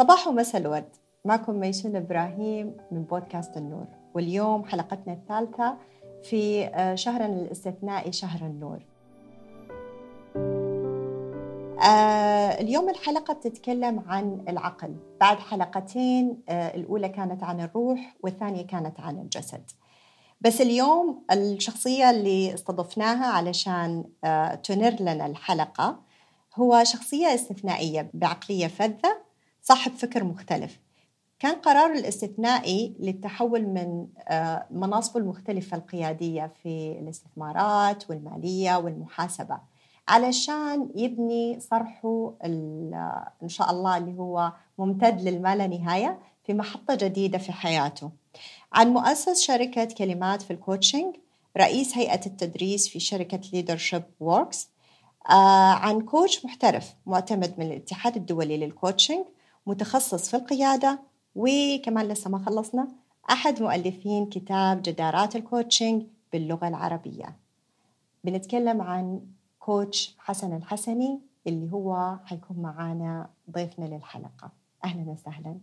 صباح ومساء الورد. معكم ميسون إبراهيم من بودكاست النور. واليوم حلقتنا الثالثة في آه، شهرنا الاستثنائي شهر النور. آه اليوم الحلقة بتتكلم عن العقل. بعد حلقتين آه الأولى كانت عن الروح والثانية كانت عن الجسد. بس اليوم الشخصية اللي استضفناها علشان تنر لنا الحلقة هو شخصية استثنائية بعقلية فذة صاحب فكر مختلف. كان قرار الاستثنائي للتحول من آه، مناصبه المختلفة القيادية في الاستثمارات والمالية والمحاسبة علشان يبني صرحه إن شاء الله اللي هو ممتد للما لا نهاية في محطة جديدة في حياته. عن مؤسس شركة كلمات في ال coaching رئيس هيئة التدريس في شركة Leadership Works آه عن coach محترف معتمد من الاتحاد الدولي لل coaching متخصص في القيادة وكمان لسه ما خلصنا أحد مؤلفين كتاب جدارات ال coaching باللغة العربية. بنتكلم عن coach حسن الحسني اللي هو حيكون معانا ضيفنا للحلقة. أهلا وسهلا.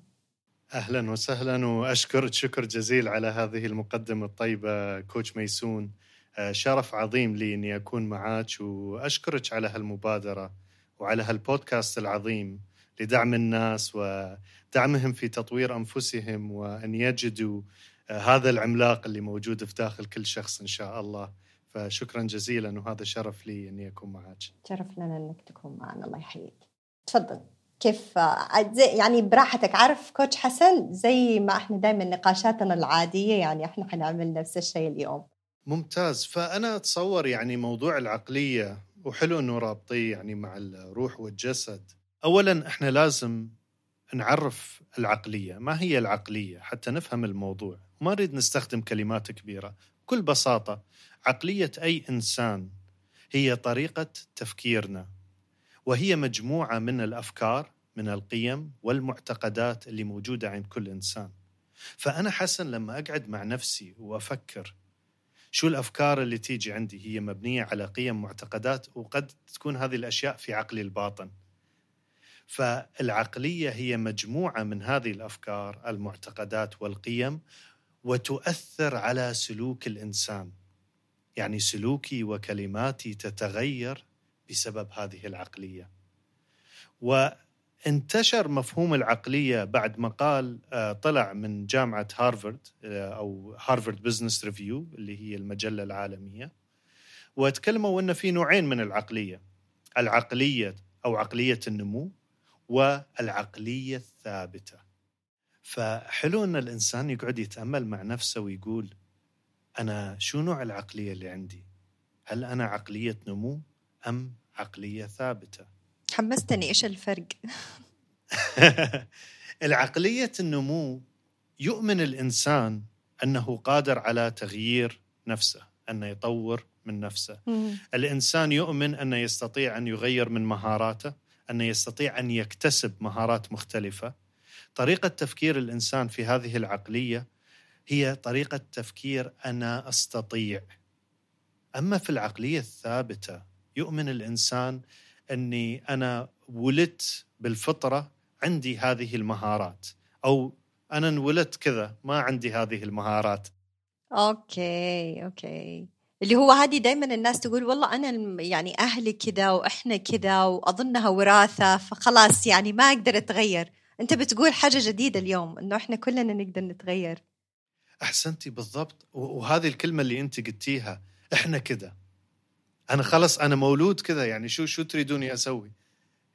أهلا وسهلا وأشكرك شكر جزيل على هذه المقدمة الطيبة coach ميسون. آه، شرف عظيم لي أني أكون معك وأشكرك على هالمبادرة وعلى هالبودكاست العظيم. لدعم الناس ودعمهم في تطوير أنفسهم وأن يجدوا آه، هذا العملاق اللي موجود في داخل كل شخص إن شاء الله. فشكرا جزيلا وهذا شرف لي اني اكون معك. شرف لنا إنك تكون معنا الله يحييك. تفضل. كيف آه، يعني براحتك عارف كوتش حسن؟ زي ما إحنا دائما نقاشاتنا العادية يعني إحنا حنعمل نفس الشيء اليوم. ممتاز. فأنا أتصور يعني موضوع العقلية وحلو إنه رابطيه يعني مع الروح والجسد اولا إحنا لازم نعرف العقلية، ما هي العقلية؟ حتى نفهم الموضوع، ما نريد نستخدم كلمات كبيرة، بكل بساطة عقلية أي إنسان هي طريقة تفكيرنا وهي مجموعة من الأفكار من القيم والمعتقدات اللي موجودة عند كل إنسان. فأنا حسن لما أقعد مع نفسي وأفكر شو الأفكار اللي تيجي عندي. هي مبنية على قيم معتقدات وقد تكون هذه الأشياء في عقلي الباطن. فالعقلية هي مجموعة من هذه الأفكار المعتقدات والقيم وتؤثر على سلوك الإنسان. يعني سلوكي وكلماتي تتغير بسبب هذه العقلية. وانتشر مفهوم العقلية بعد مقال آه، طلع من جامعة هارفارد آه، أو Harvard Business Review اللي هي المجلة العالمية وتكلموا إن في نوعين من العقلية العقلية أو عقلية النمو والعقلية الثابتة. فحلو أن الإنسان يقعد يتأمل مع نفسه ويقول أنا شو نوع العقلية اللي عندي؟ هل أنا عقلية نمو أم عقلية ثابتة؟ حمستني إيش الفرق؟ العقلية النمو يؤمن الإنسان أنه قادر على تغيير نفسه أنه يطور من نفسه. الإنسان يؤمن أنه يستطيع أن يغير من مهاراته. انه يستطيع أن يكتسب مهارات مختلفة. طريقة تفكير الإنسان في هذه العقلية هي طريقة تفكير أنا أستطيع. أما في العقلية الثابتة يؤمن الإنسان أني أنا ولدت بالفطرة عندي هذه المهارات أو أنا انولدت كذا ما عندي هذه المهارات. okay okay. اللي هو هذه دائما الناس تقول والله أنا يعني أهلي كذا وإحنا كذا وأظنها وراثة فخلاص يعني ما أقدر أتغير. أنت بتقول حاجة جديدة اليوم إنه إحنا كلنا نقدر نتغير. احسنتي بالضبط. وهذه الكلمة اللي أنت قلتيها إحنا كذا. أنا خلص أنا مولود كذا يعني شو شو تريدوني أسوي؟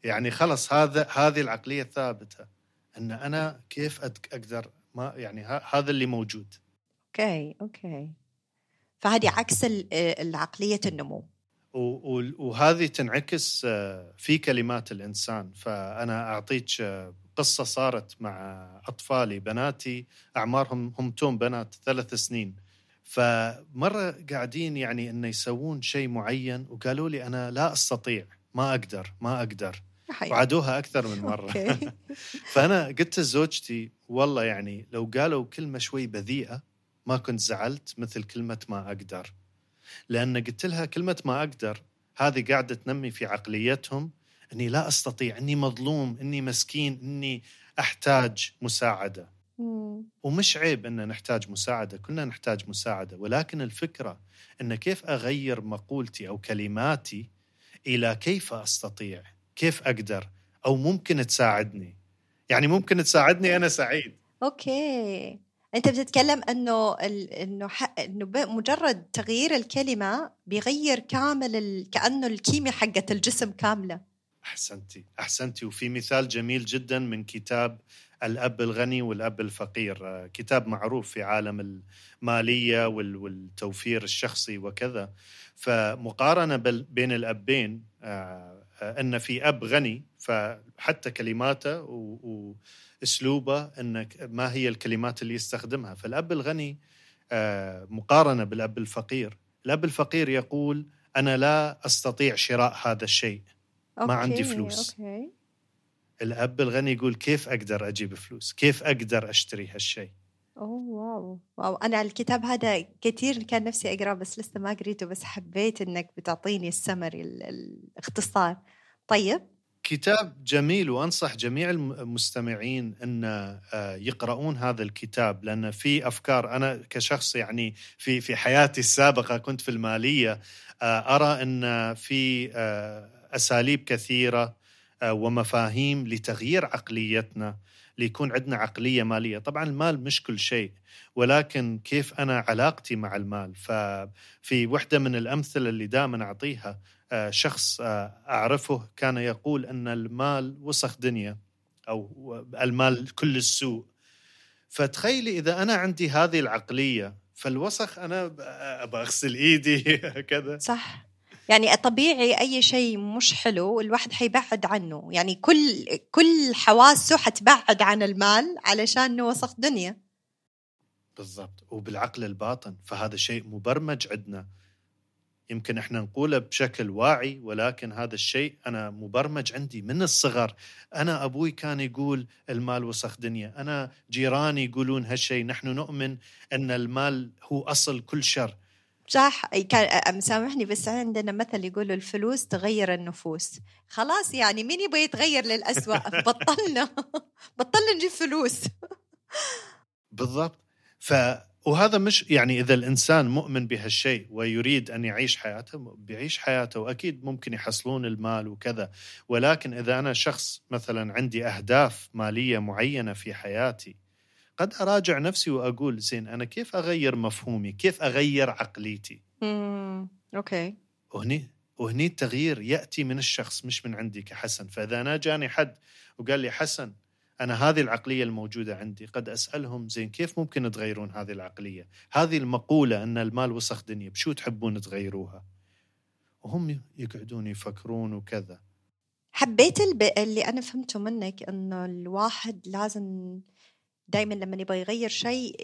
يعني خلص هذا هذه العقلية الثابتة إن أنا كيف أقدر ما يعني هذا اللي موجود. okay okay. فهذه عكس العقلية النمو. وهذه تنعكس آه، في كلمات الإنسان. فأنا أعطيك آه، قصة صارت مع أطفالي بناتي أعمارهم هم توم بنات ثلاث سنين. فمرة قاعدين يعني أنه يسوون شيء معين وقالوا لي أنا لا أستطيع ما أقدر ما أقدر. وعادوها أكثر من مرة. فأنا قلت لزوجتي والله يعني لو قالوا كلمة شوي بذيئة ما كنت زعلت مثل كلمة ما أقدر. لأن قلت لها كلمة ما أقدر هذه قاعدة تنمي في عقليتهم أني لا أستطيع أني مظلوم أني مسكين أني أحتاج مساعدة. مم. ومش عيب إن نحتاج مساعدة كلنا نحتاج مساعدة. ولكن الفكرة إن كيف أغير مقولتي أو كلماتي إلى كيف أستطيع كيف أقدر أو ممكن تساعدني. يعني ممكن تساعدني أنا سعيد. أوكي. أنت بتتكلم إنه. إنه. إنه. مجرد تغيير الكلمة بيغير كامل ال... كأنه الكيمياء حقت الجسم كاملة أحسنتي أحسنتي وفي مثال جميل جدا من كتاب الأب الغني والأب الفقير كتاب معروف في عالم المالية وال- والتوفير الشخصي وكذا فمقارنة بين الأبين آه، أن في أب غني فحتى كلماته وأسلوبه أن ما هي الكلمات اللي يستخدمها. فالأب الغني آه، مقارنة بالأب الفقير. الأب الفقير يقول أنا لا أستطيع شراء هذا الشيء. ما عندي okay، فلوس. okay. الأب الغني يقول كيف أقدر أجيب فلوس؟ كيف أقدر أشتري هالشيء؟ أوه wow wow. أنا الكتاب هذا كثير كان نفسي أقرأه بس لسه ما قريته بس حبيت إنك بتعطيني السمري ال- الاختصار. طيب. كتاب جميل وأنصح جميع الم- المستمعين إن آه، يقرؤون هذا الكتاب لأن في أفكار أنا كشخص يعني في في حياتي السابقة كنت في المالية آه، أرى إن في آه، أساليب كثيرة ومفاهيم لتغيير عقليتنا ليكون عندنا عقلية مالية، طبعا المال مش كل شيء ولكن كيف أنا علاقتي مع المال، ففي وحدة من الأمثلة اللي دائما أعطيها شخص آه، أعرفه كان يقول أن المال وسخ دنيا أو المال كل السوء. فتخيلي إذا أنا عندي هذه العقلية فالوسخ أنا ب- ابى أغسل إيدي كذا. صح. يعني طبيعي أي شيء مش حلو الواحد حيبعد عنه. يعني كل كل حواسه حتبعد عن المال علشان إنه وسخ دنيا. بالضبط. وبالعقل الباطن فهذا شيء مبرمج عندنا. يمكن إحنا نقوله بشكل واعي ولكن هذا الشيء أنا مبرمج عندي من الصغر. أنا أبوي كان يقول المال وسخ دنيا. أنا جيراني يقولون هالشيء. نحن نؤمن أن المال هو أصل كل شر. صح؟ كان مسامحني بس عندنا مثل يقولوا الفلوس تغير النفوس. خلاص يعني مين يبغى يتغير للأسوأ؟ بطلنا. بطلنا نجيب فلوس. بالضبط. ف وهذا مش يعني إذا الإنسان مؤمن بهالشيء ويريد أن يعيش حياته بيعيش حياته وأكيد ممكن يحصلون المال وكذا ولكن إذا أنا شخص مثلا عندي أهداف مالية معينة في حياتي قد أراجع نفسي وأقول زين أنا كيف أغير مفهومي؟ كيف أغير عقليتي؟ امم أوكي وهني وهني التغيير يأتي من الشخص مش من عندي كحسن، فإذا أنا جاني حد وقال لي حسن أنا هذه العقلية الموجودة عندي، قد أسألهم زين كيف ممكن تغيرون هذه العقلية؟ هذه المقولة أن المال وسخ دنيا، بشو تحبون تغيروها؟ وهم يقعدون يفكرون وكذا. حبيت. اللي أنا فهمته منك إنه الواحد لازم دائما لما يبغى يغير شيء.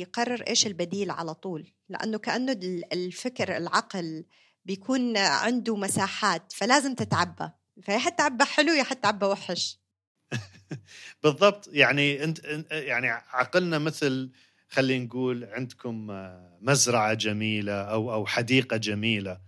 يقرر إيش البديل على طول لأنه كأنه ال- الفكر العقل بيكون عنده مساحات فلازم تتعبى فيا حتعبى حلو يا حتعبى وحش بالضبط. يعني انت يعني عقلنا مثل خلينا نقول عندكم آه، مزرعة جميلة أو أو حديقة جميلة.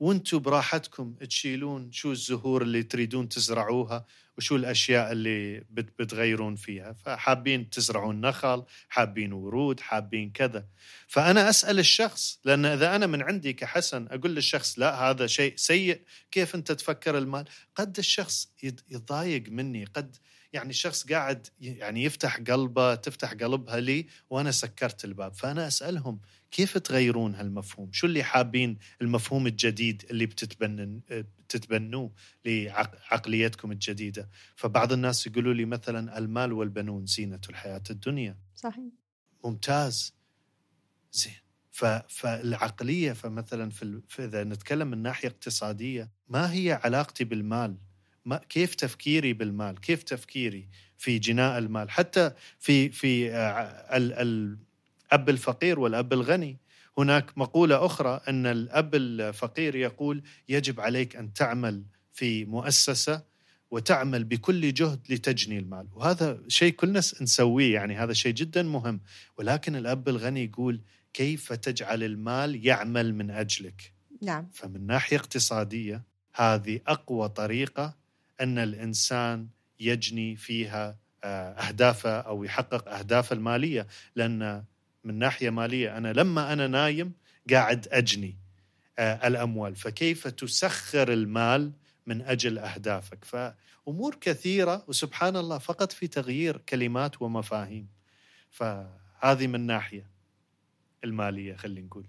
وأنتم براحتكم تشيلون شو الزهور اللي تريدون تزرعوها وشو الأشياء اللي بت- بتغيرون فيها. فحابين تزرعون نخل حابين ورود حابين كذا. فأنا أسأل الشخص لأن إذا أنا من عندي كحسن أقول للشخص لا هذا شيء سيء كيف أنت تفكر المال؟ قد الشخص يت- يتضايق مني قد يعني الشخص قاعد يعني يفتح قلبه تفتح قلبها لي وأنا سكرت الباب فأنا أسألهم كيف تغيرون هالمفهوم شو اللي حابين المفهوم الجديد اللي بتتبنن بتتبنوه لعقليتكم الجديدة فبعض الناس يقولوا لي مثلا المال والبنون زينة الحياة الدنيا صحيح ممتاز زين. فالعقلية فمثلا. في إذا نتكلم من ناحية اقتصادية ما هي علاقتي بالمال؟ ما كيف تفكيري بالمال؟ كيف تفكيري في جناء المال؟ حتى في في آه، ال... الأب الفقير والأب الغني. هناك مقولة أخرى أن الأب الفقير يقول يجب عليك أن تعمل في مؤسسة وتعمل بكل جهد لتجني المال. وهذا شيء كلنا نسويه يعني هذا شيء جدا مهم. ولكن الأب الغني يقول كيف تجعل المال يعمل من أجلك؟ نعم. فمن ناحية اقتصادية هذه أقوى طريقة أن الإنسان يجني فيها اهدافه أو يحقق اهدافه المالية. لأن من ناحية مالية أنا لما أنا نايم قاعد أجني الأموال. فكيف تسخر المال من أجل أهدافك؟ فأمور كثيرة وسبحان الله فقط في تغيير كلمات ومفاهيم. فهذه من ناحية المالية خلينا نقول.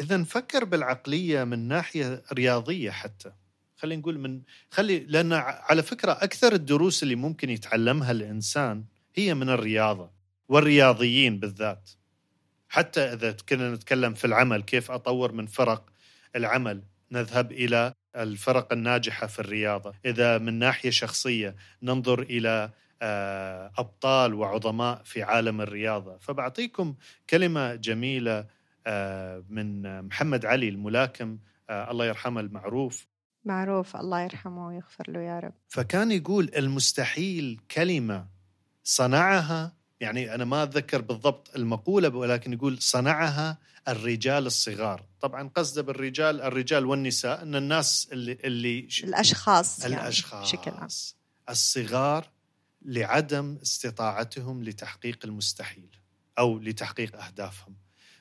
اذا نفكر بالعقلية من ناحية رياضية حتى. خلينا نقول من خلي لأن على فكرة أكثر الدروس اللي ممكن يتعلمها الإنسان هي من الرياضة والرياضيين بالذات. حتى إذا كنا نتكلم في العمل كيف أطور من فرق العمل؟ نذهب إلى الفرق الناجحة في الرياضة، إذا من ناحية شخصية ننظر إلى آه، أبطال وعظماء في عالم الرياضة، فبعطيكم كلمة جميلة آه، من محمد علي الملاكم آه، الله يرحمه المعروف. معروف الله يرحمه ويغفر له يا رب. فكان يقول المستحيل كلمة صنعها يعني أنا ما أتذكر بالضبط المقولة ولكن يقول صنعها الرجال الصغار. طبعا قصده بالرجال الرجال والنساء أن الناس اللي اللي الاشخاص الأشخاص يعني بشكل عام. الصغار لعدم استطاعتهم لتحقيق المستحيل أو لتحقيق أهدافهم.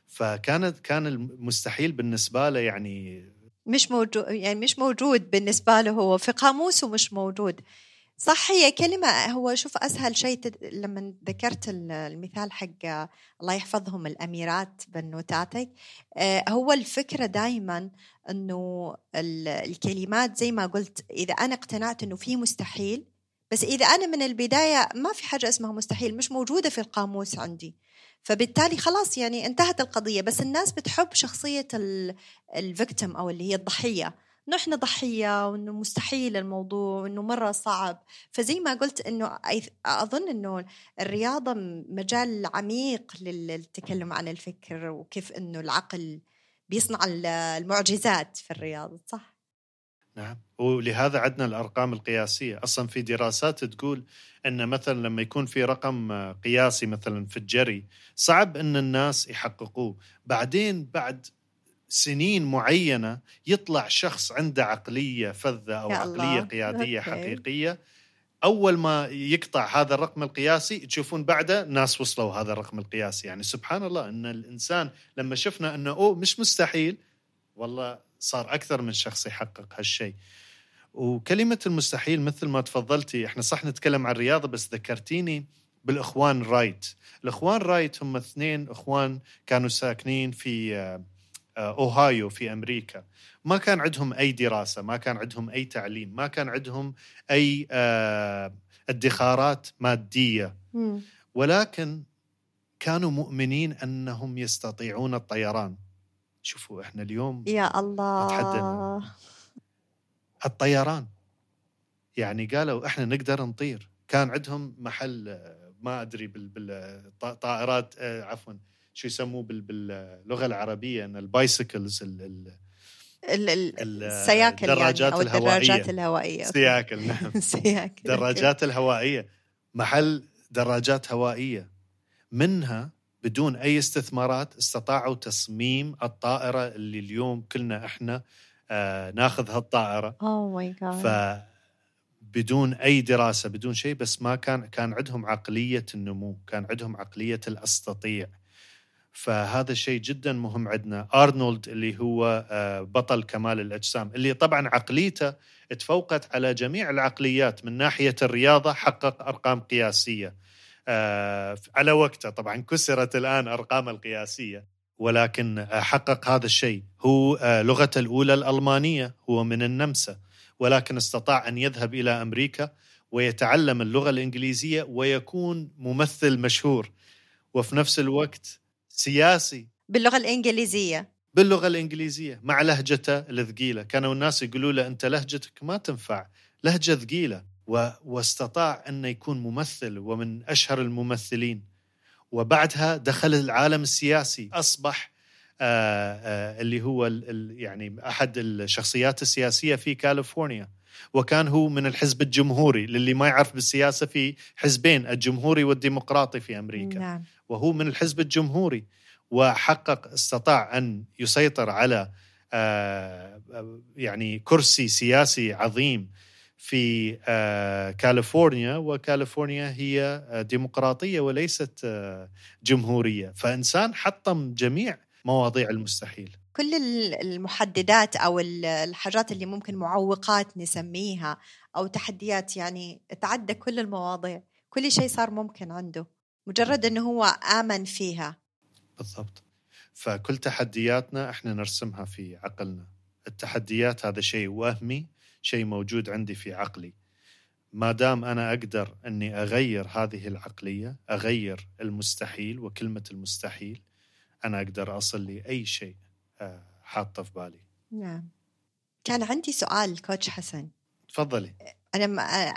فكانت كان المستحيل بالنسبة له يعني مش موجود يعني مش موجود بالنسبة له هو. في قاموسه مش موجود. صح هي كلمة هو شوف أسهل شيء لما ذكرت المثال حق الله يحفظهم الأميرات بنوتاتك آه، هو الفكرة دائما أنه الكلمات زي ما قلت إذا أنا اقتنعت أنه في مستحيل بس إذا أنا من البداية ما في حاجة اسمها مستحيل مش موجودة في القاموس عندي. فبالتالي خلاص يعني انتهت القضية بس الناس بتحب شخصية الفيكتم أو اللي هي الضحية نحن ضحية وإنه مستحيل الموضوع وإنه مرة صعب فزي ما قلت إنه أظن إنه الرياضة مجال عميق للتكلم عن الفكر وكيف إنه العقل بيصنع المعجزات في الرياضة صح؟ نعم. ولهذا عندنا الأرقام القياسية. أصلا في دراسات تقول أن مثلا لما يكون في رقم قياسي مثلا في الجري صعب أن الناس يحققوه. بعدين بعد سنين معينة يطلع شخص عنده عقلية فذة أو عقلية قيادية أوكي. حقيقية. أول ما يقطع هذا الرقم القياسي تشوفون بعده ناس وصلوا هذا الرقم القياسي. يعني سبحان الله أن الإنسان لما شفنا أنه أوه مش مستحيل والله صار أكثر من شخص يحقق هالشيء. وكلمة المستحيل مثل ما تفضلتي إحنا صح نتكلم عن الرياضة بس ذكرتيني بالإخوان رايت. الإخوان رايت هم اثنين إخوان كانوا ساكنين في آه، أوهايو في أمريكا. ما كان عندهم أي دراسة ما كان عندهم أي تعليم ما كان عندهم أي آه، ادخارات مادية. ولكن كانوا مؤمنين أنهم يستطيعون الطيران. شوفوا إحنا اليوم يا الله. الطيران. يعني قالوا إحنا نقدر نطير. كان عندهم محل ما أدري بالطائرات آه، عفوا شو يسموه باللغة العربية إن البايسكلز السياكل الدراجات يعني أو الهوائية. الدراجات الهوائية. سياكل نعم. سياكل دراجات الهوائية. محل دراجات هوائية. منها بدون أي استثمارات استطاعوا تصميم الطائرة اللي اليوم كلنا إحنا آه ناخذ هالطائرة. اوه ماي جاد بدون أي دراسة بدون شيء بس ما كان كان عندهم عقلية النمو كان عندهم عقلية الأستطيع. فهذا الشيء جدا مهم عندنا. أرنولد اللي هو آه، بطل كمال الأجسام اللي طبعا عقليته تفوقت على جميع العقليات من ناحية الرياضة حقق أرقام قياسية. على وقته. طبعا كسرت الآن أرقام القياسية ولكن حقق هذا الشيء. هو آه، لغته الأولى الألمانية هو من النمسا. ولكن استطاع أن يذهب إلى أمريكا ويتعلم اللغة الإنجليزية ويكون ممثل مشهور. وفي نفس الوقت سياسي. باللغة الإنجليزية. باللغة الإنجليزية مع لهجته الثقيلة. كانوا الناس يقولوا له أنت لهجتك ما تنفع لهجة ثقيلة. و... واستطاع أن يكون ممثل ومن أشهر الممثلين. وبعدها دخل العالم السياسي أصبح آآ آآ اللي هو ال... يعني أحد الشخصيات السياسية في كاليفورنيا. وكان هو من الحزب الجمهوري للي ما يعرف بالسياسة في حزبين الجمهوري والديمقراطي في أمريكا. نعم. وهو من الحزب الجمهوري وحقق استطاع أن يسيطر على آه، يعني كرسي سياسي عظيم في آه، كاليفورنيا وكاليفورنيا هي آه، ديمقراطية وليست آه، جمهورية. فإنسان حطم جميع مواضيع المستحيل. كل المحددات أو الحاجات اللي ممكن معوقات نسميها أو تحديات يعني تعدى كل المواضيع. كل شيء صار ممكن عنده مجرد إنه هو آمن فيها. بالضبط. فكل تحدياتنا إحنا نرسمها في عقلنا. التحديات هذا شيء وهمي شيء موجود عندي في عقلي. ما دام أنا أقدر أني أغير هذه العقلية أغير المستحيل وكلمة المستحيل أنا أقدر أصل لاي شيء آه، حاطه في بالي. نعم. كان عندي سؤال كوتش حسن. تفضلي. أنا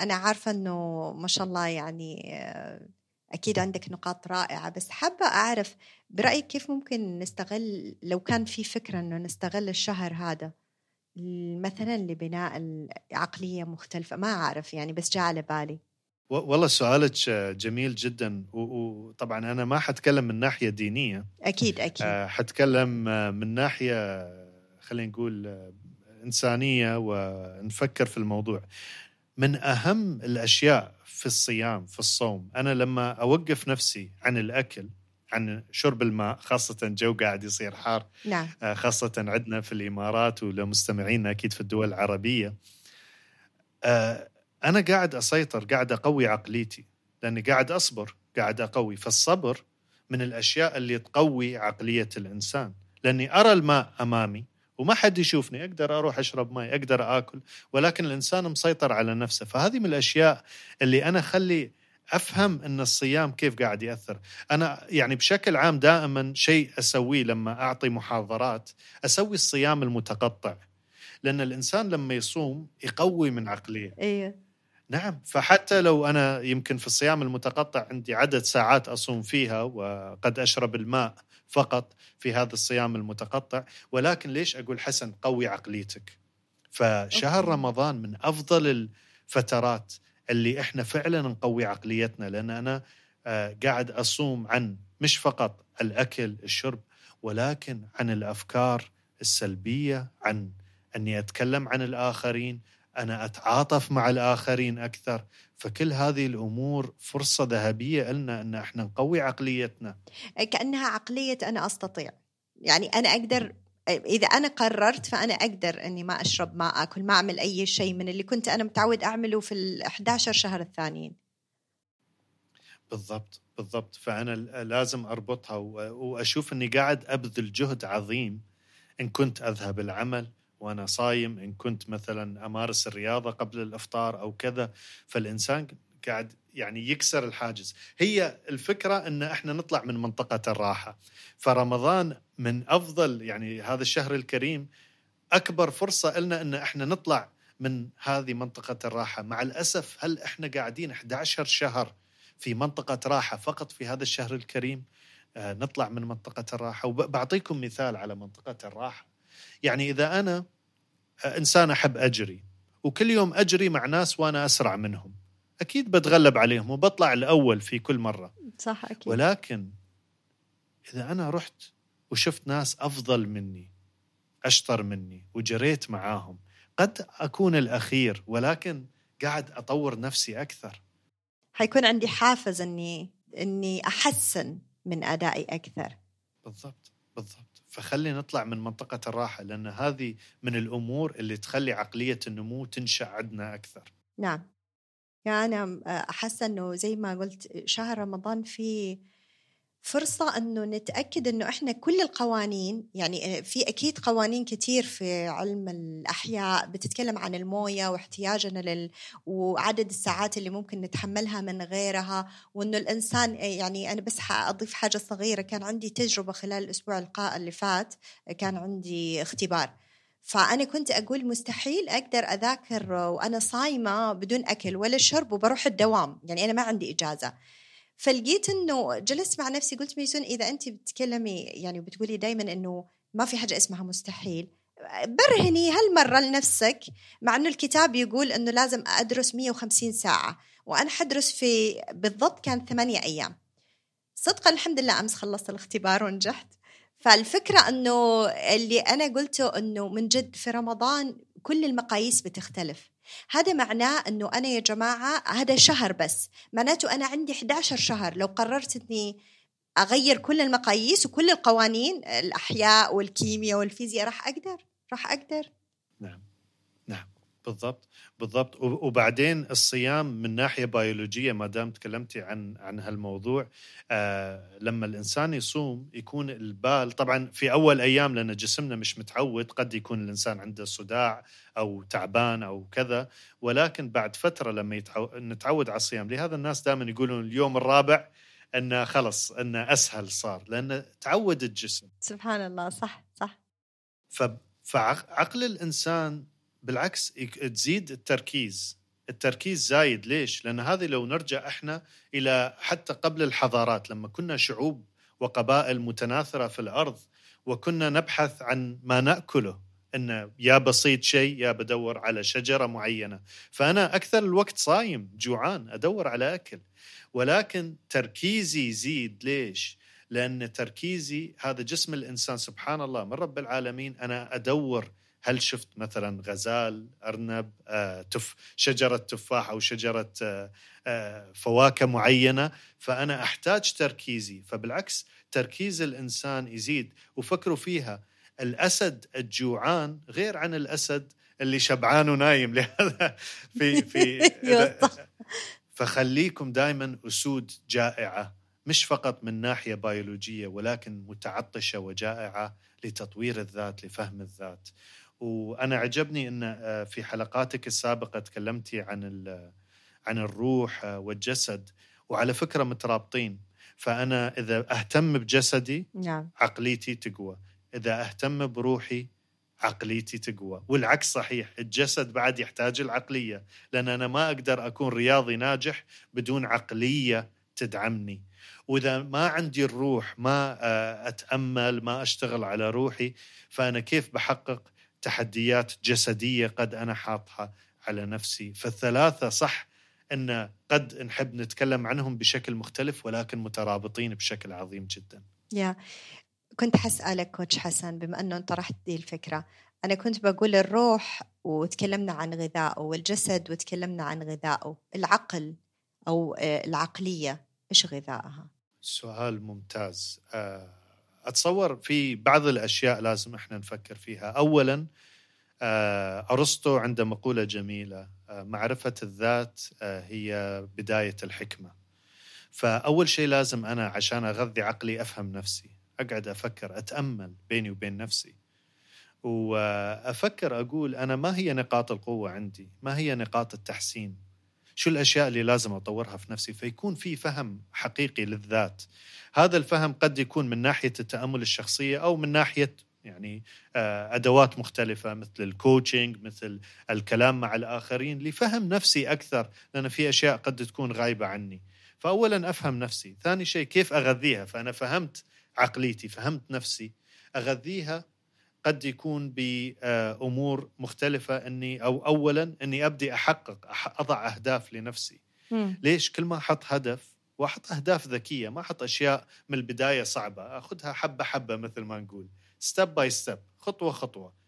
أنا عارفة إنه ما شاء الله يعني آه، أكيد عندك نقاط رائعة بس حابة أعرف برأيك كيف ممكن نستغل لو كان في فكرة إنه نستغل الشهر هذا مثلا لبناء عقليه مختلفة ما أعرف يعني بس جاء على بالي. والله سؤالك جميل جدا وطبعا أنا ما حتكلم من ناحية دينية. أكيد أكيد. آه، حتكلم من ناحية خلينا نقول إنسانية ونفكر في الموضوع. من أهم الأشياء في الصيام في الصوم أنا لما أوقف نفسي عن الأكل عن شرب الماء خاصة جو قاعد يصير حار. نعم. آه، خاصة عندنا في الإمارات ولمستمعينا أكيد في الدول العربية. آه، أنا قاعد أسيطر قاعد أقوي عقليتي لأني قاعد أصبر قاعد أقوي. فالصبر من الأشياء اللي تقوي عقلية الإنسان. لأني أرى الماء أمامي وما حد يشوفني أقدر أروح أشرب ماء أقدر أكل ولكن الإنسان مسيطر على نفسه. فهذه من الأشياء اللي أنا أخلي أفهم أن الصيام كيف قاعد يأثر. أنا يعني بشكل عام دائما شيء أسويه لما أعطي محاضرات أسوي الصيام المتقطع. لأن الإنسان لما يصوم يقوي من عقلية. أيوه نعم فحتى لو أنا يمكن في الصيام المتقطع عندي عدد ساعات أصوم فيها وقد أشرب الماء فقط في هذا الصيام المتقطع ولكن ليش أقول حسن قوي عقليتك؟ فشهر رمضان من أفضل الفترات اللي إحنا فعلا نقوي عقليتنا لأن أنا آه، قاعد أصوم عن مش فقط الأكل الشرب ولكن عن الأفكار السلبية عن أني أتكلم عن الآخرين أنا أتعاطف مع الآخرين أكثر. فكل هذه الأمور فرصة ذهبية لنا إن إحنا نقوي عقليتنا. كأنها عقلية أنا أستطيع. يعني أنا أقدر إذا أنا قررت فأنا أقدر إني ما أشرب ما آكل ما أعمل أي شيء من اللي كنت أنا متعود أعمله في ال 11 شهر الثانيين. بالضبط بالضبط. فأنا لازم أربطها وأشوف إني قاعد أبذل جهد عظيم إن كنت أذهب العمل وأنا صايم إن كنت مثلا أمارس الرياضة قبل الإفطار أو كذا. فالإنسان قاعد يعني يكسر الحاجز. هي الفكرة إن إحنا نطلع من منطقة الراحة. فرمضان من أفضل يعني هذا الشهر الكريم أكبر فرصة لنا إن إحنا نطلع من هذه منطقة الراحة. مع الأسف هل إحنا قاعدين 11 شهر في منطقة راحة فقط في هذا الشهر الكريم؟ آه نطلع من منطقة الراحة. وبعطيكم مثال على منطقة الراحة. يعني إذا أنا آه إنسان أحب أجري وكل يوم أجري مع ناس وأنا أسرع منهم. أكيد بتغلب عليهم وبطلع الأول في كل مرة. صح أكيد. ولكن إذا أنا رحت وشفت ناس أفضل مني أشطر مني وجريت معاهم قد أكون الأخير ولكن قاعد أطور نفسي أكثر. حيكون عندي حافز إني إني أحسن من أدائي أكثر. بالضبط بالضبط. فخلي نطلع من منطقة الراحة لأن هذه من الأمور اللي تخلي عقلية النمو تنشأ عندنا أكثر. نعم. يعني أنا أحس إنه زي ما قلت شهر رمضان فيه فرصة إنه نتأكد إنه إحنا كل القوانين يعني في أكيد قوانين كتير في علم الأحياء بتتكلم عن الموية واحتياجنا لل وعدد الساعات اللي ممكن نتحملها من غيرها وإنه الإنسان يعني أنا بس حأضيف حاجة صغيرة كان عندي تجربة خلال الأسبوع اللي فات كان عندي اختبار. فأنا كنت أقول مستحيل أقدر أذاكر وأنا صايمة بدون أكل ولا شرب وبروح الدوام يعني أنا ما عندي إجازة. فلقيت إنه جلست مع نفسي قلت ميسون إذا أنت بتتكلمي يعني بتقولي دائما إنه ما في حاجة اسمها مستحيل برهني هالمرة لنفسك مع إنه الكتاب يقول إنه لازم أدرس 150 ساعة وأنا حدرس في بالضبط كان ثمانية أيام. صدقا الحمد لله أمس خلصت الاختبار ونجحت. فالفكرة أنه اللي أنا قلته أنه من جد في رمضان كل المقاييس بتختلف. هذا معناه إنه أنا يا جماعة هذا شهر بس معناته أنا عندي 11 شهر. لو قررت إني أغير كل المقاييس وكل القوانين الأحياء والكيمياء والفيزياء راح أقدر؟ راح أقدر؟ نعم. نعم. بالضبط بالضبط. وبعدين الصيام من ناحية بيولوجية ما دام تكلمتي عن عن هالموضوع آه لما الإنسان يصوم يكون البال طبعا في أول أيام لأن جسمنا مش متعود قد يكون الإنسان عنده صداع أو تعبان أو كذا. ولكن بعد فترة لما يتعو... نتعود على الصيام لهذا الناس دائما يقولون اليوم الرابع إنه خلص إنه أسهل صار لأنه تعود الجسم. سبحان الله صح صح. ف... فعقل الإنسان بالعكس تزيد التركيز. التركيز زايد. ليش؟ لأن هذه لو نرجع إحنا إلى حتى قبل الحضارات لما كنا شعوب وقبائل متناثرة في الأرض وكنا نبحث عن ما نأكله أن يا بسيط شيء يا بدور على شجرة معينة. فأنا أكثر الوقت صايم جوعان أدور على أكل. ولكن تركيزي يزيد. ليش؟ لأن تركيزي هذا جسم الإنسان سبحان الله من رب العالمين أنا أدور هل شفت مثلا غزال أرنب آه، تف شجرة تفاح أو شجرة آه، آه، فواكه معينة؟ فأنا أحتاج تركيزي. فبالعكس تركيز الإنسان يزيد. وفكروا فيها. الأسد الجوعان غير عن الأسد اللي شبعان ونايم. لهذا في في فخليكم دائما أسود جائعة. مش فقط من ناحية بيولوجية ولكن متعطشة وجائعة لتطوير الذات لفهم الذات. وأنا عجبني إن آه، في حلقاتك السابقة تكلمتي عن عن الروح آه، والجسد وعلى فكرة مترابطين. فأنا إذا أهتم بجسدي نعم. عقليتي تقوى. إذا أهتم بروحي عقليتي تقوى. والعكس صحيح الجسد بعد يحتاج العقلية لأن أنا ما أقدر أكون رياضي ناجح بدون عقلية تدعمني. وإذا ما عندي الروح ما آه، أتأمل ما أشتغل على روحي فأنا كيف بحقق تحديات جسدية قد أنا حاطها على نفسي فالثلاثة صح أن قد نحب نتكلم عنهم بشكل مختلف ولكن مترابطين بشكل عظيم جدا. يا كنت حسألك كوتش حسن بما أنه أنت طرحت دي الفكرة أنا كنت بقول الروح وتكلمنا عن غذائه والجسد وتكلمنا عن غذائه العقل أو آه، العقلية إيش غذائها؟ سؤال ممتاز آه أتصور في بعض الأشياء لازم إحنا نفكر فيها. اولا آه، أرسطو عنده مقولة جميلة آه، معرفة الذات آه، هي بداية الحكمة. فأول شيء لازم أنا عشان أغذي عقلي أفهم نفسي أقعد أفكر أتأمل بيني وبين نفسي. وأفكر أقول أنا ما هي نقاط القوة عندي؟ ما هي نقاط التحسين؟ شو الأشياء اللي لازم أطورها في نفسي؟ فيكون في فهم حقيقي للذات. هذا الفهم قد يكون من ناحية التأمل الشخصية أو من ناحية يعني آه، أدوات مختلفة مثل الكوتشنج مثل الكلام مع الآخرين لفهم نفسي أكثر لأن في أشياء قد تكون غايبة عني. فأولا أفهم نفسي. ثاني شيء كيف أغذيها؟ فأنا فهمت عقليتي فهمت نفسي. أغذيها قد يكون بأمور مختلفة إني أو أولا إني أبدي أحقق أضع أهداف لنفسي. م. ليش؟ كل ما أحط هدف وأحط أهداف ذكية ما أحط أشياء من البداية صعبة أخذها حبة حبة مثل ما نقول. step by step خطوة خطوة.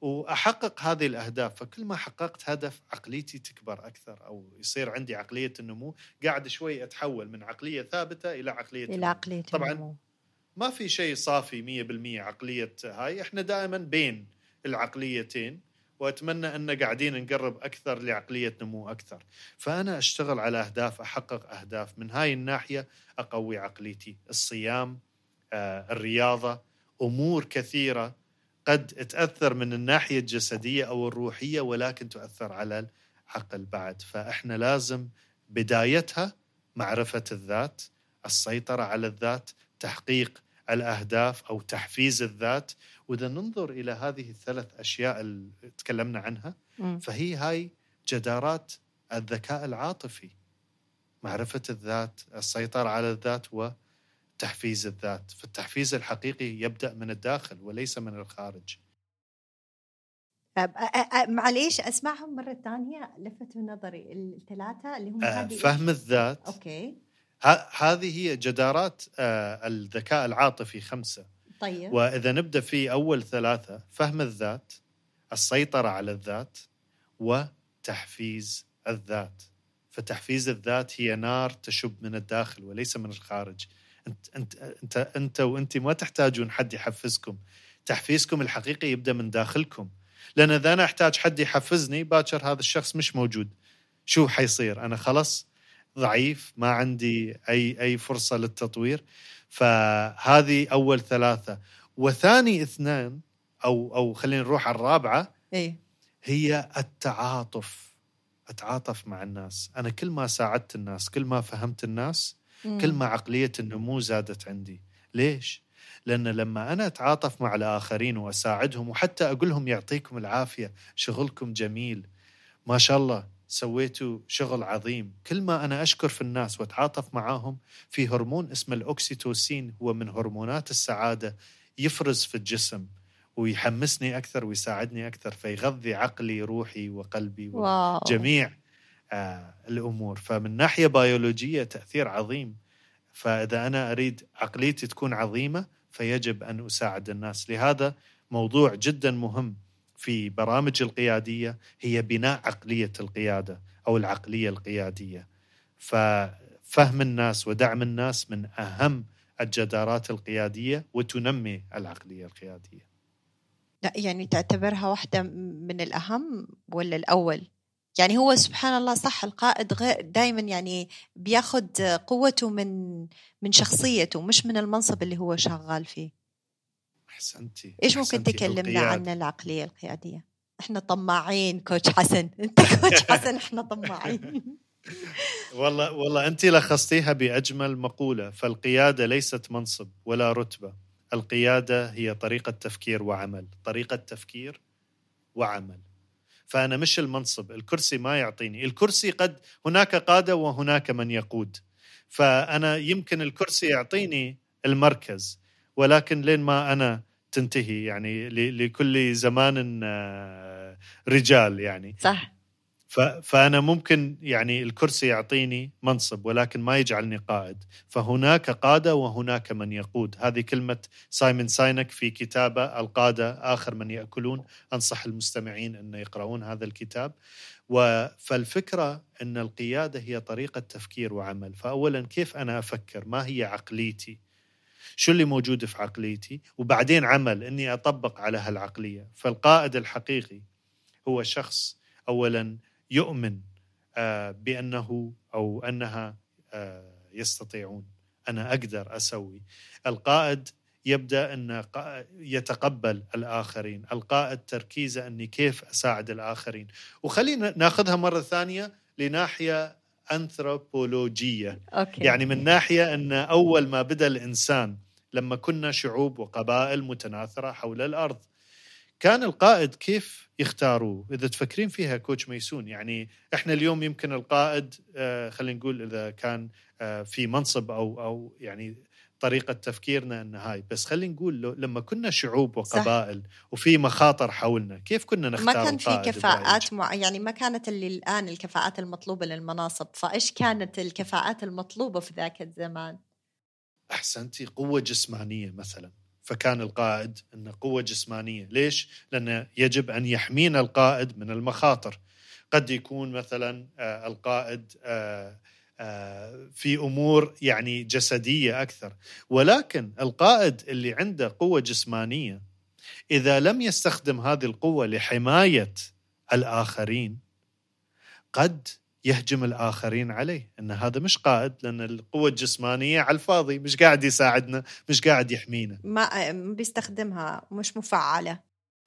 وأحقق هذه الأهداف فكل ما حققت هدف عقليتي تكبر أكثر أو يصير عندي عقلية النمو قاعد شوي أتحول من عقلية ثابتة إلى عقلية إلى عقلية طبعا النمو. ما في شيء صافي 100% عقلية هاي. إحنا دائما بين العقليتين وأتمنى أن قاعدين نقرب أكثر لعقليه نمو أكثر. فأنا أشتغل على أهداف أحقق أهداف. من هاي الناحية أقوي عقليتي. الصيام آه، الرياضة أمور كثيرة قد تأثر من الناحية الجسدية أو الروحية ولكن تؤثر على العقل بعد. فإحنا لازم بدايتها معرفة الذات السيطرة على الذات تحقيق الأهداف أو تحفيز الذات. وإذا ننظر إلى هذه الثلاث أشياء اللي تكلمنا عنها فهي هاي جدارات الذكاء العاطفي معرفة الذات السيطرة على الذات وتحفيز الذات. فالتحفيز الحقيقي يبدأ من الداخل وليس من الخارج. معليش أسمعهم مرة ثانية لفتوا نظري الثلاثة اللي هم آه فهم الذات. أوكي. هذه هي جدارات آه الذكاء العاطفي خمسة. طيب. وإذا نبدأ في أول ثلاثة فهم الذات السيطرة على الذات وتحفيز الذات. فتحفيز الذات هي نار تشب من الداخل وليس من الخارج. أنت أنت أنت أنت وأنت ما تحتاجون حد يحفزكم. تحفيزكم الحقيقي يبدأ من داخلكم. لأن إذا أنا أحتاج حد يحفزني باكر هذا الشخص مش موجود. شو حيصير؟ أنا خلص ضعيف ما عندي أي أي فرصة للتطوير. فهذه أول ثلاثة. وثاني اثنان أو أو خلينا نروح على الرابعة اي هي التعاطف. أتعاطف مع الناس. أنا كل ما ساعدت الناس كل ما فهمت الناس كل ما عقلية النمو زادت عندي. ليش؟ لأن لما أنا أتعاطف مع الآخرين وأساعدهم وحتى أقول لهم يعطيكم العافية شغلكم جميل. ما شاء الله. سويتوا شغل عظيم. كل ما أنا أشكر في الناس وأتعاطف معاهم في هرمون اسمه الأوكسيتوسين هو من هرمونات السعادة يفرز في الجسم ويحمسني أكثر ويساعدني أكثر فيغذي عقلي روحي وقلبي. وجميع آه الأمور. فمن ناحية بيولوجية تأثير عظيم. فإذا أنا أريد عقليتي تكون عظيمة فيجب أن أساعد الناس. لهذا موضوع جدا مهم. في برامج القيادية هي بناء عقلية القيادة أو العقلية القيادية. ففهم الناس ودعم الناس من أهم الجدارات القيادية وتنمي العقلية القيادية. لا يعني تعتبرها واحدة من الأهم ولا الأول؟ يعني هو سبحان الله صح القائد غير دائما يعني بياخذ قوته من من شخصيته مش من المنصب اللي هو شغال فيه. احسنتي إيش ممكن. تكلمنا. عن العقلية القيادية؟ إحنا طماعين كوتش حسن. أنت كوتش حسن إحنا طماعين. والله والله انت لخصتيها بأجمل مقولة فالقيادة ليست منصب ولا رتبة. القيادة هي طريقة تفكير وعمل. طريقة تفكير وعمل. فأنا مش المنصب الكرسي ما يعطيني. الكرسي قد هناك قادة وهناك من يقود. فأنا يمكن الكرسي يعطيني المركز. ولكن لين ما أنا تنتهي يعني لكل زمان آه، رجال يعني. صح. ف- فأنا ممكن يعني الكرسي يعطيني منصب ولكن ما يجعلني قائد. فهناك قادة وهناك من يقود. هذه كلمة سايمون سينك في كتابه القادة آخر من يأكلون. أنصح المستمعين أن يقرؤون هذا الكتاب. فالفكرة أن القيادة هي طريقة تفكير وعمل. فأولا كيف أنا أفكر؟ ما هي عقليتي؟ شو اللي موجود في عقليتي؟ وبعدين عمل أني أطبق على هالعقلية. فالقائد الحقيقي هو شخص أولا يؤمن آه، بأنه أو أنها آه، يستطيعون. أنا أقدر أسوي. القائد يبدأ أن يتقبل الآخرين. القائد تركيزه أني كيف أساعد الآخرين. وخلينا ناخذها مرة ثانية لناحية أنثروبولوجية. okay. يعني من ناحية إن أول ما بدأ الإنسان لما كنا شعوب وقبائل متناثرة حول الأرض كان القائد كيف يختاروه؟ إذا تفكرين فيها coach ميسون يعني إحنا اليوم يمكن القائد آه، خلينا نقول إذا كان آه، في منصب أو أو يعني طريقة تفكيرنا ان هاي بس خلينا نقول لو- لما كنا شعوب وقبائل وفي مخاطر حولنا كيف كنا نختار ما كان في؟ كفاءات مع... يعني ما كانت اللي الآن الكفاءات المطلوبة للمناصب فإيش كانت الكفاءات المطلوبة في ذاك الزمان؟ احسنتي قوة جسمانية مثلا. فكان القائد انه قوة جسمانية. ليش؟ لأن يجب أن يحمينا القائد من المخاطر. قد يكون مثلا آه، القائد آه، في أمور يعني جسدية أكثر. ولكن القائد اللي عنده قوة جسمانية إذا لم يستخدم هذه القوة لحماية الآخرين قد يهجم الآخرين عليه. إن هذا مش قائد لأن القوة الجسمانية على الفاضي مش قاعد يساعدنا مش قاعد يحمينا. ما بيستخدمها مش مفعلة.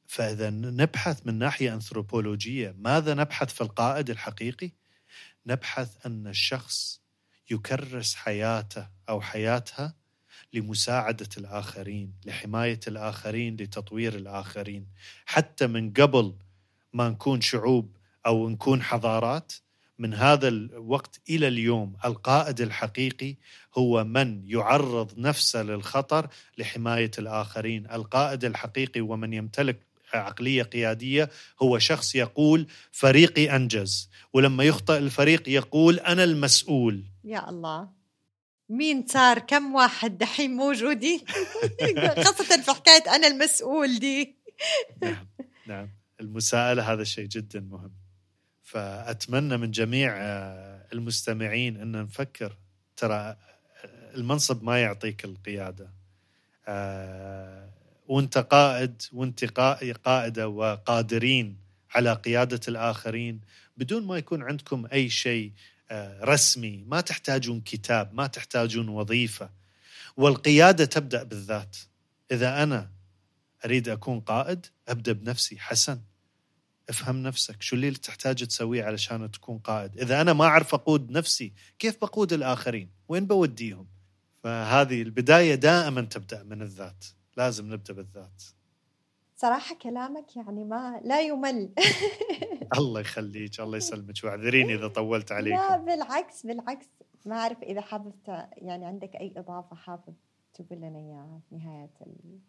فإذا نبحث من ناحية أنثروبولوجية ماذا نبحث في القائد الحقيقي؟ نبحث أن الشخص يكرس حياته أو حياتها لمساعدة الآخرين لحماية الآخرين لتطوير الآخرين. حتى من قبل ما نكون شعوب أو نكون حضارات من هذا الوقت إلى اليوم القائد الحقيقي هو من يعرض نفسه للخطر لحماية الآخرين، القائد الحقيقي ومن يمتلك عقلية قيادية هو شخص يقول فريقي أنجز، ولما يخطئ الفريق يقول أنا المسؤول. يا الله. مين صار؟ كم واحد دحين موجودين؟ خاصة في حكاية أنا المسؤول دي. نعم نعم. المساءلة هذا شيء جدا مهم. فأتمنى من جميع آه، المستمعين أن نفكر. ترى المنصب ما يعطيك القيادة. آه، وانت قائد وانت قائدة وقادرين على قيادة الآخرين. بدون ما يكون عندكم أي شيء آه، رسمي ما تحتاجون كتاب ما تحتاجون وظيفة. والقيادة تبدأ بالذات. إذا أنا أريد أكون قائد أبدأ بنفسي. حسن افهم نفسك. شو اللي تحتاج تسويه علشان تكون قائد؟ إذا أنا ما أعرف أقود نفسي كيف بقود الآخرين؟ وين بوديهم؟ فهذه البداية دائما تبدأ من الذات. لازم نبدأ بالذات. صراحة كلامك يعني ما لا يمل. الله يخليك الله يسلمك. واعذريني إذا طولت عليك. لا بالعكس بالعكس. ما أعرف إذا حابب يعني عندك أي إضافة حابب تقول لنا إياها في نهاية ال...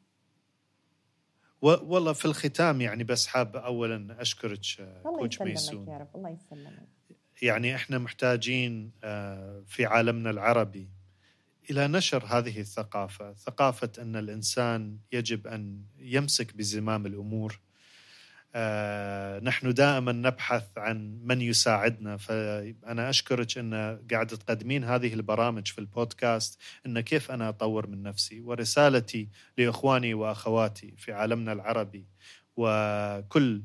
والله في الختام يعني بس حاب اولا أشكرك كوتش ميسون. يا رب الله يسلمك. يعني إحنا محتاجين آه، في عالمنا العربي إلى نشر هذه الثقافة، ثقافة أن الإنسان يجب أن يمسك بزمام الأمور. آه، نحن دائما نبحث عن من يساعدنا فأنا أشكرك أن قاعد تقدمين هذه البرامج في البودكاست أن كيف أنا أطور من نفسي ورسالتي لإخواني وأخواتي في عالمنا العربي وكل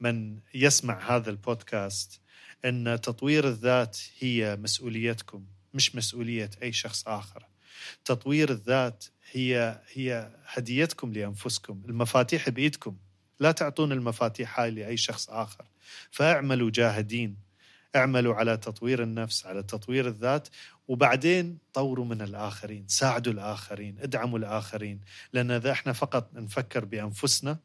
من يسمع هذا البودكاست أن تطوير الذات هي مسؤوليتكم مش مسؤولية أي شخص آخر. تطوير الذات هي هي هديتكم لأنفسكم، المفاتيح بإيدكم، لا تعطون المفاتيح هاي لأي شخص آخر. فاعملوا جاهدين، اعملوا على تطوير النفس، على تطوير الذات، وبعدين طوروا من الآخرين، ساعدوا الآخرين، ادعموا الآخرين، لأن إذا إحنا فقط نفكر بأنفسنا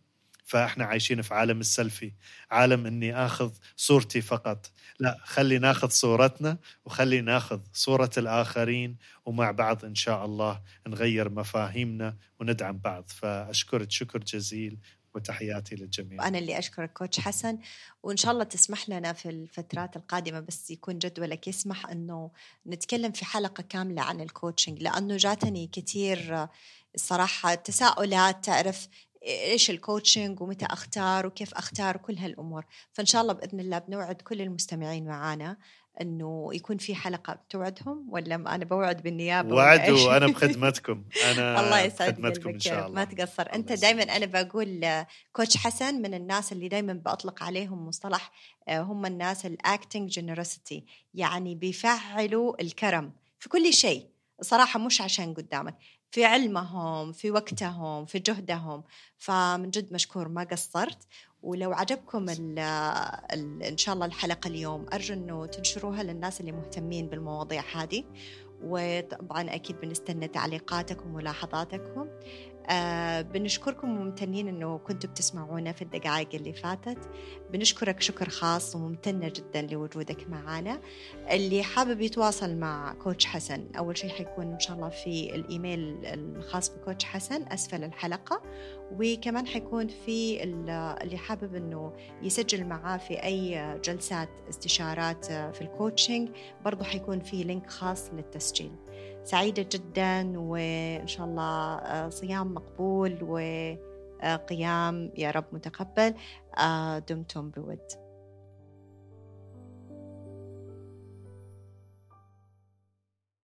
فإحنا عايشين في عالم السيلفي عالم إني آخذ صورتي فقط. لا خلي ناخذ صورتنا وخلي ناخذ صورة الآخرين ومع بعض إن شاء الله نغير مفاهيمنا وندعم بعض. فأشكرك شكر جزيل وتحياتي للجميع. أنا اللي أشكرك coach حسن. وإن شاء الله تسمح لنا في الفترات القادمة بس يكون جدولك يسمح أنه نتكلم في حلقة كاملة عن ال coaching لأنه جاتني كثير الصراحة تساؤلات تعرف إيش ال coaching ومتى أختار وكيف أختار وكل هالأمور. فإن شاء الله بإذن الله بنوعد كل المستمعين معانا إنه يكون في حلقة بتوعدهم ولا أنا بوعد بالنيابة وعد وأنا بخدمتكم. أنا الله يسعد خدمتكم إن شاء الله. ما تقصر. أنت دائما أنا بقول coach حسن من الناس اللي دائما بطلق عليهم مصطلح آه، هم الناس ال acting generosity يعني بيفعلوا الكرم في كل شيء. صراحة مش عشان قدامك. في علمهم في وقتهم في جهدهم. فمن جد مشكور ما قصرت. ولو عجبكم ال ال إن شاء الله الحلقة اليوم أرجو إنه تنشروها للناس اللي مهتمين بالمواضيع هذه. وطبعا أكيد بنستنى تعليقاتكم وملاحظاتكم. آه بنشكركم وممتنين إنه كنتوا بتسمعونا في الدقائق اللي فاتت. بنشكرك شكر خاص وممتنة جدا لوجودك معنا اللي حابب يتواصل مع coach حسن أول شيء حيكون إن شاء الله في الإيميل الخاص ب coach حسن أسفل الحلقة. وكمان حيكون في اللي حابب إنه يسجل معاه في أي جلسات استشارات في ال coaching برضه حيكون في link خاص للتسجيل. سعيدة جدا وإن شاء الله آه، صيام مقبول وقيام يا رب متقبل. آه، دمتم بود.